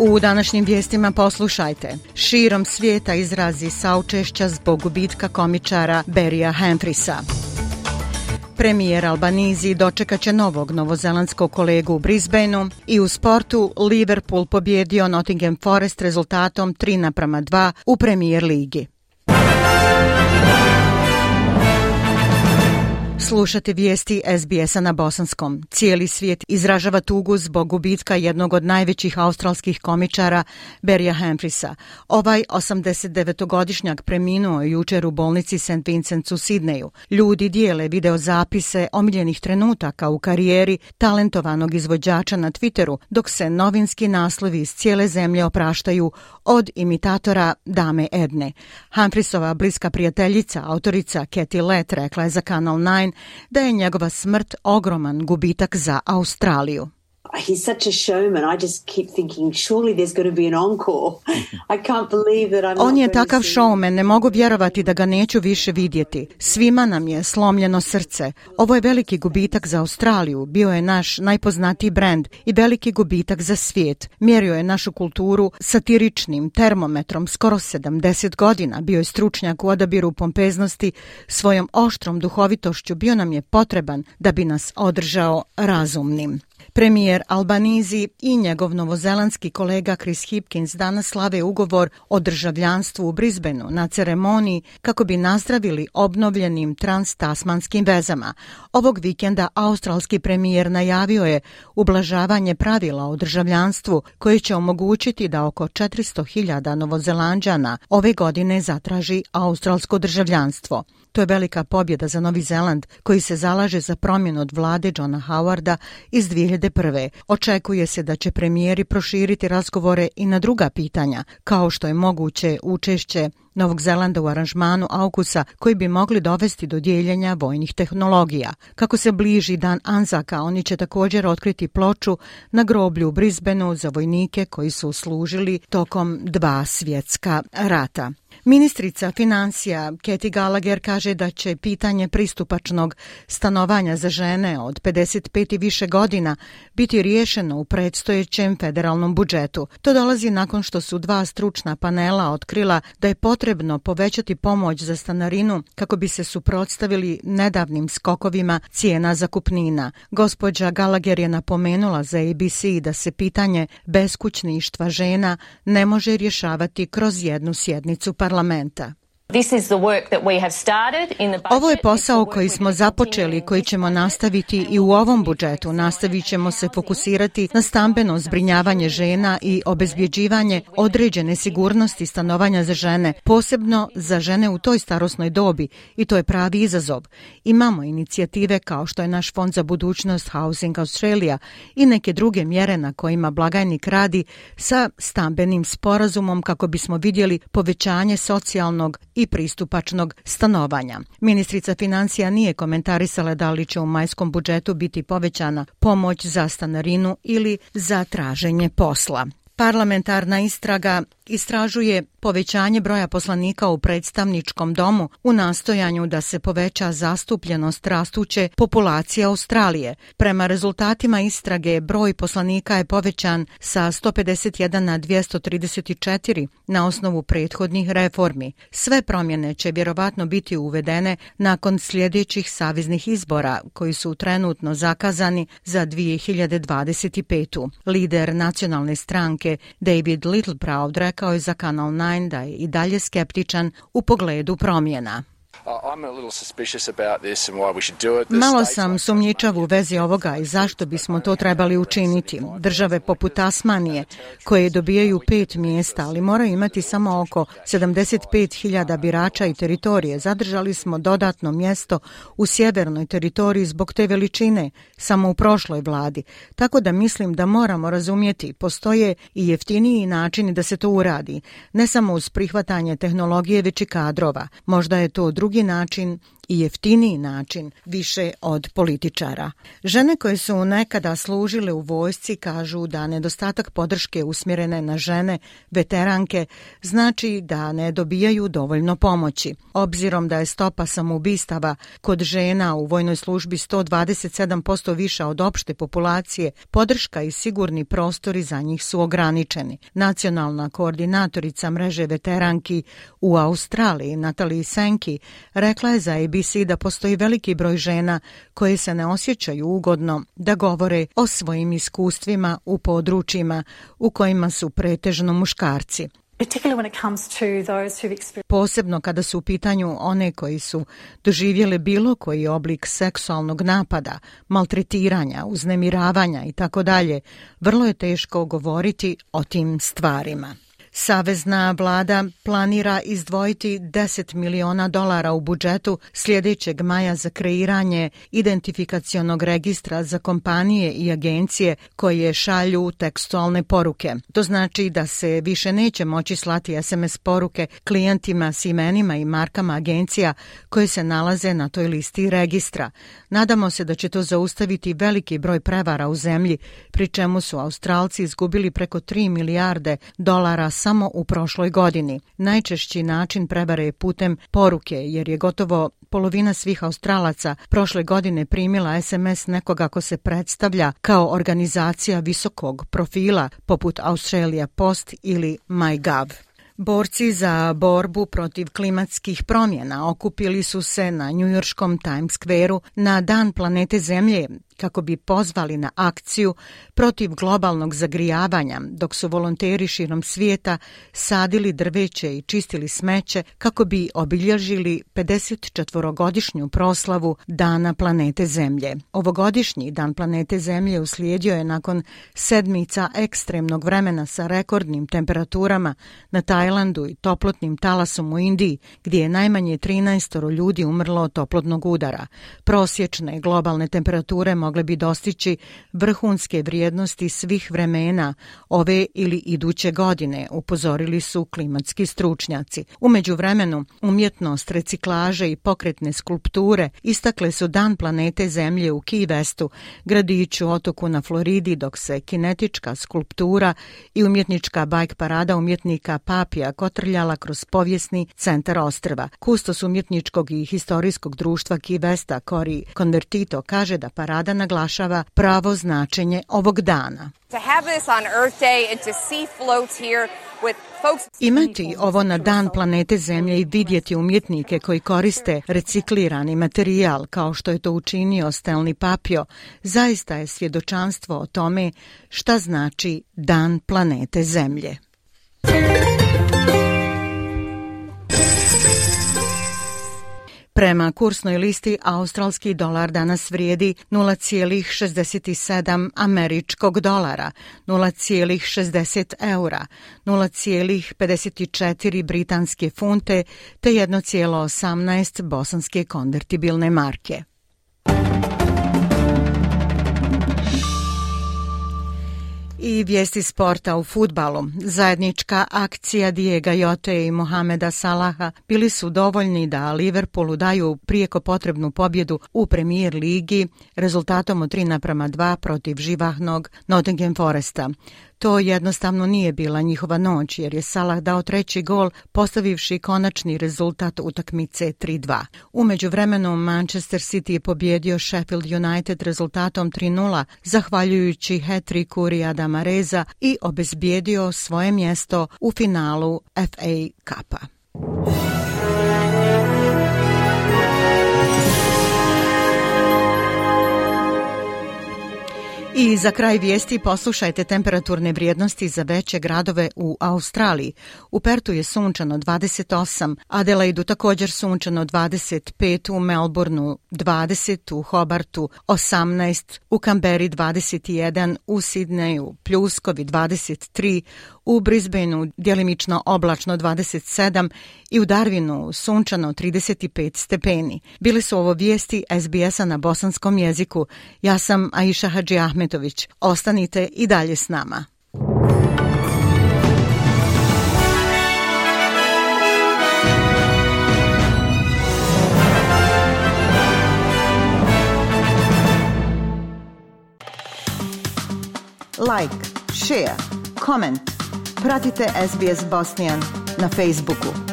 U današnjim vijestima poslušajte. Širom svijeta izrazi saučešća zbog gubitka komičara Berija Hemfrisa. Premijer Albanizi dočekaće novog novozelandskog kolegu u Brisbaneu i u sportu Liverpool pobjedio Nottingham Forest rezultatom 3 naprama 2 u premijer ligi. Slušate vijesti SBS-a na bosanskom. Cijeli svijet izražava tugu zbog gubitka jednog od najvećih australskih komičara, Berija Hemfrisa. Ovaj 89-godišnjak preminuo jučer u bolnici St. Vincent's u Sidneju. Ljudi dijele videozapise omiljenih trenutaka u karijeri talentovanog izvođača na Twitteru, dok se novinski naslovi iz cijele zemlje opraštaju od imitatora Dame Edne. Hemfrisova bliska prijateljica, autorica Katie Lett, rekla je za Kanal 9 da je njegova smrt ogroman gubitak za Australiju. He's such a showman. I just keep thinking surely there's going to be an encore. I can't believe that I'm On je takav showman, ne mogu vjerovati da ga neću više vidjeti. Svima nam je slomljeno srce. Ovo je veliki gubitak za Australiju. Bio je naš najpoznatiji brend i veliki gubitak za svijet. Mjerio je našu kulturu satiričnim termometrom skoro 70 godina. Bio je stručnjak u odabiru pompeznosti. Svojom oštrom duhovitošću bio nam je potreban da bi nas održao razumnim. Premijer Albanizi i njegov novozelandski kolega Chris Hipkins danas slave ugovor o državljanstvu u Brisbaneu na ceremoniji kako bi nazdravili obnovljenim transtasmanskim vezama. Ovog vikenda australski premijer najavio je ublažavanje pravila o državljanstvu koje će omogućiti da oko 400.000 novozelanđana ove godine zatraži australsko državljanstvo. To je velika pobjeda za Novi Zeland koji se zalaže za promjenu od vlade Johna Howarda iz 2001. Očekuje se da će premijeri proširiti razgovore i na druga pitanja, kao što je moguće učešće Novog Zelanda u aranžmanu Aukusa koji bi mogli dovesti do dijeljenja vojnih tehnologija. Kako se bliži dan Anzaka, oni će također otkriti ploču na groblju u Brisbaneu za vojnike koji su služili tokom dva svjetska rata. Ministrica financija Katie Gallagher kaže da će pitanje pristupačnog stanovanja za žene od 55 i više godina biti riješeno u predstojećem federalnom budžetu. To dolazi nakon što su dva stručna panela otkrila da je potrebno povećati pomoć za stanarinu kako bi se suprotstavili nedavnim skokovima cijena zakupnina. Gospođa Gallagher je napomenula za ABC da se pitanje beskućništva žena ne može rješavati kroz jednu sjednicu parlamenta. parlamenta. Ovo je posao koji smo započeli, koji ćemo nastaviti i u ovom budžetu. Nastavit ćemo se fokusirati na stambeno zbrinjavanje žena i obezbjeđivanje određene sigurnosti stanovanja za žene, posebno za žene u toj starosnoj dobi i to je pravi izazov. Imamo inicijative kao što je naš fond za budućnost Housing Australia i neke druge mjere na kojima blagajnik radi sa stambenim sporazumom kako bismo vidjeli povećanje socijalnog i pristupačnog stanovanja. Ministrica financija nije komentarisala da li će u majskom budžetu biti povećana pomoć za stanarinu ili za traženje posla. Parlamentarna istraga istražuje povećanje broja poslanika u predstavničkom domu u nastojanju da se poveća zastupljenost rastuće populacije Australije. Prema rezultatima istrage, broj poslanika je povećan sa 151 na 234 na osnovu prethodnih reformi. Sve promjene će vjerovatno biti uvedene nakon sljedećih saveznih izbora koji su trenutno zakazani za 2025. Lider nacionalne stranke David Littleproud rekao je za Kanal 9 da je i dalje skeptičan u pogledu promjena. Malo sam sumnjičav u vezi ovoga i zašto bismo to trebali učiniti. Države poput Tasmanije, koje dobijaju pet mjesta, ali moraju imati samo oko 75.000 birača i teritorije, zadržali smo dodatno mjesto u sjevernoj teritoriji zbog te veličine, samo u prošloj vladi. Tako da mislim da moramo razumjeti, postoje i jeftiniji načini da se to uradi, ne samo uz prihvatanje tehnologije, već i kadrova. Možda je to drugi način i jeftiniji način, više od političara. Žene koje su nekada služile u vojsci kažu da nedostatak podrške usmjerene na žene, veteranke, znači da ne dobijaju dovoljno pomoći. Obzirom da je stopa samoubistava kod žena u vojnoj službi 127% viša od opšte populacije, podrška i sigurni prostori za njih su ograničeni. Nacionalna koordinatorica mreže veteranki u Australiji, Natalie Senki, rekla je za ABC da postoji veliki broj žena koje se ne osjećaju ugodno da govore o svojim iskustvima u područjima u kojima su pretežno muškarci. Posebno kada su u pitanju one koji su doživjeli bilo koji oblik seksualnog napada, maltretiranja, uznemiravanja i tako dalje, vrlo je teško govoriti o tim stvarima. Savezna vlada planira izdvojiti 10 miliona dolara u budžetu sljedećeg maja za kreiranje identifikacionog registra za kompanije i agencije koje šalju tekstualne poruke. To znači da se više neće moći slati SMS poruke klijentima s imenima i markama agencija koje se nalaze na toj listi registra. Nadamo se da će to zaustaviti veliki broj prevara u zemlji, pri čemu su Australci izgubili preko 3 milijarde dolara samo u prošloj godini. Najčešći način prevare je putem poruke, jer je gotovo polovina svih Australaca prošle godine primila SMS nekoga ko se predstavlja kao organizacija visokog profila, poput Australia Post ili MyGov. Borci za borbu protiv klimatskih promjena okupili su se na njujorškom Times Square-u na Dan planete Zemlje kako bi pozvali na akciju protiv globalnog zagrijavanja, dok su volonteri širom svijeta sadili drveće i čistili smeće kako bi obilježili 54-godišnju proslavu Dana planete Zemlje. Ovogodišnji Dan planete Zemlje uslijedio je nakon sedmica ekstremnog vremena sa rekordnim temperaturama na Tajlandu i toplotnim talasom u Indiji, gdje je najmanje 13 ljudi umrlo od toplotnog udara. Prosječne globalne temperature mogle bi dostići vrhunske vrijednosti svih vremena ove ili iduće godine, upozorili su klimatski stručnjaci. Umeđu vremenu, umjetnost, reciklaže i pokretne skulpture istakle su dan planete Zemlje u Key Westu, gradiću otoku na Floridi, dok se kinetička skulptura i umjetnička bajk parada umjetnika Papija kotrljala kroz povijesni centar ostrva. Kustos umjetničkog i historijskog društva Key Westa, Cory Convertito, kaže da parada naglašava pravo značenje ovog dana. Imati ovo na dan planete Zemlje i vidjeti umjetnike koji koriste reciklirani materijal kao što je to učinio Stanley Papio, zaista je svjedočanstvo o tome šta znači dan planete Zemlje. Prema kursnoj listi, australski dolar danas vrijedi 0,67 američkog dolara, 0,60 eura, 0,54 britanske funte te 1,18 bosanske konvertibilne marke. I vijesti sporta u futbalu. Zajednička akcija Diego Jote i Mohameda Salaha bili su dovoljni da Liverpoolu daju prijeko potrebnu pobjedu u premijer ligi rezultatom od 3 naprama 2 protiv živahnog Nottingham Foresta. To jednostavno nije bila njihova noć jer je Salah dao treći gol postavivši konačni rezultat utakmice 3-2. Umeđu vremenu Manchester City je pobjedio Sheffield United rezultatom 3-0 zahvaljujući hat-tricku Rijada Mareza i obezbijedio svoje mjesto u finalu FA Cupa. I za kraj vijesti poslušajte temperaturne vrijednosti za veće gradove u Australiji. U Pertu je sunčano 28, Adelaidu također sunčano 25, u Melbourneu 20, u Hobartu 18, u Kamberi 21, u Sidneju pljuskovi 23, u Brisbaneu djelimično oblačno 27 i u Darwinu sunčano 35 stepeni. Bili su ovo vijesti SBS-a na bosanskom jeziku. Ja sam Aisha Hadži Ahmetović. Ostanite i dalje s nama. Like, share, comment. Pratite SBS Bosnian na Facebooku.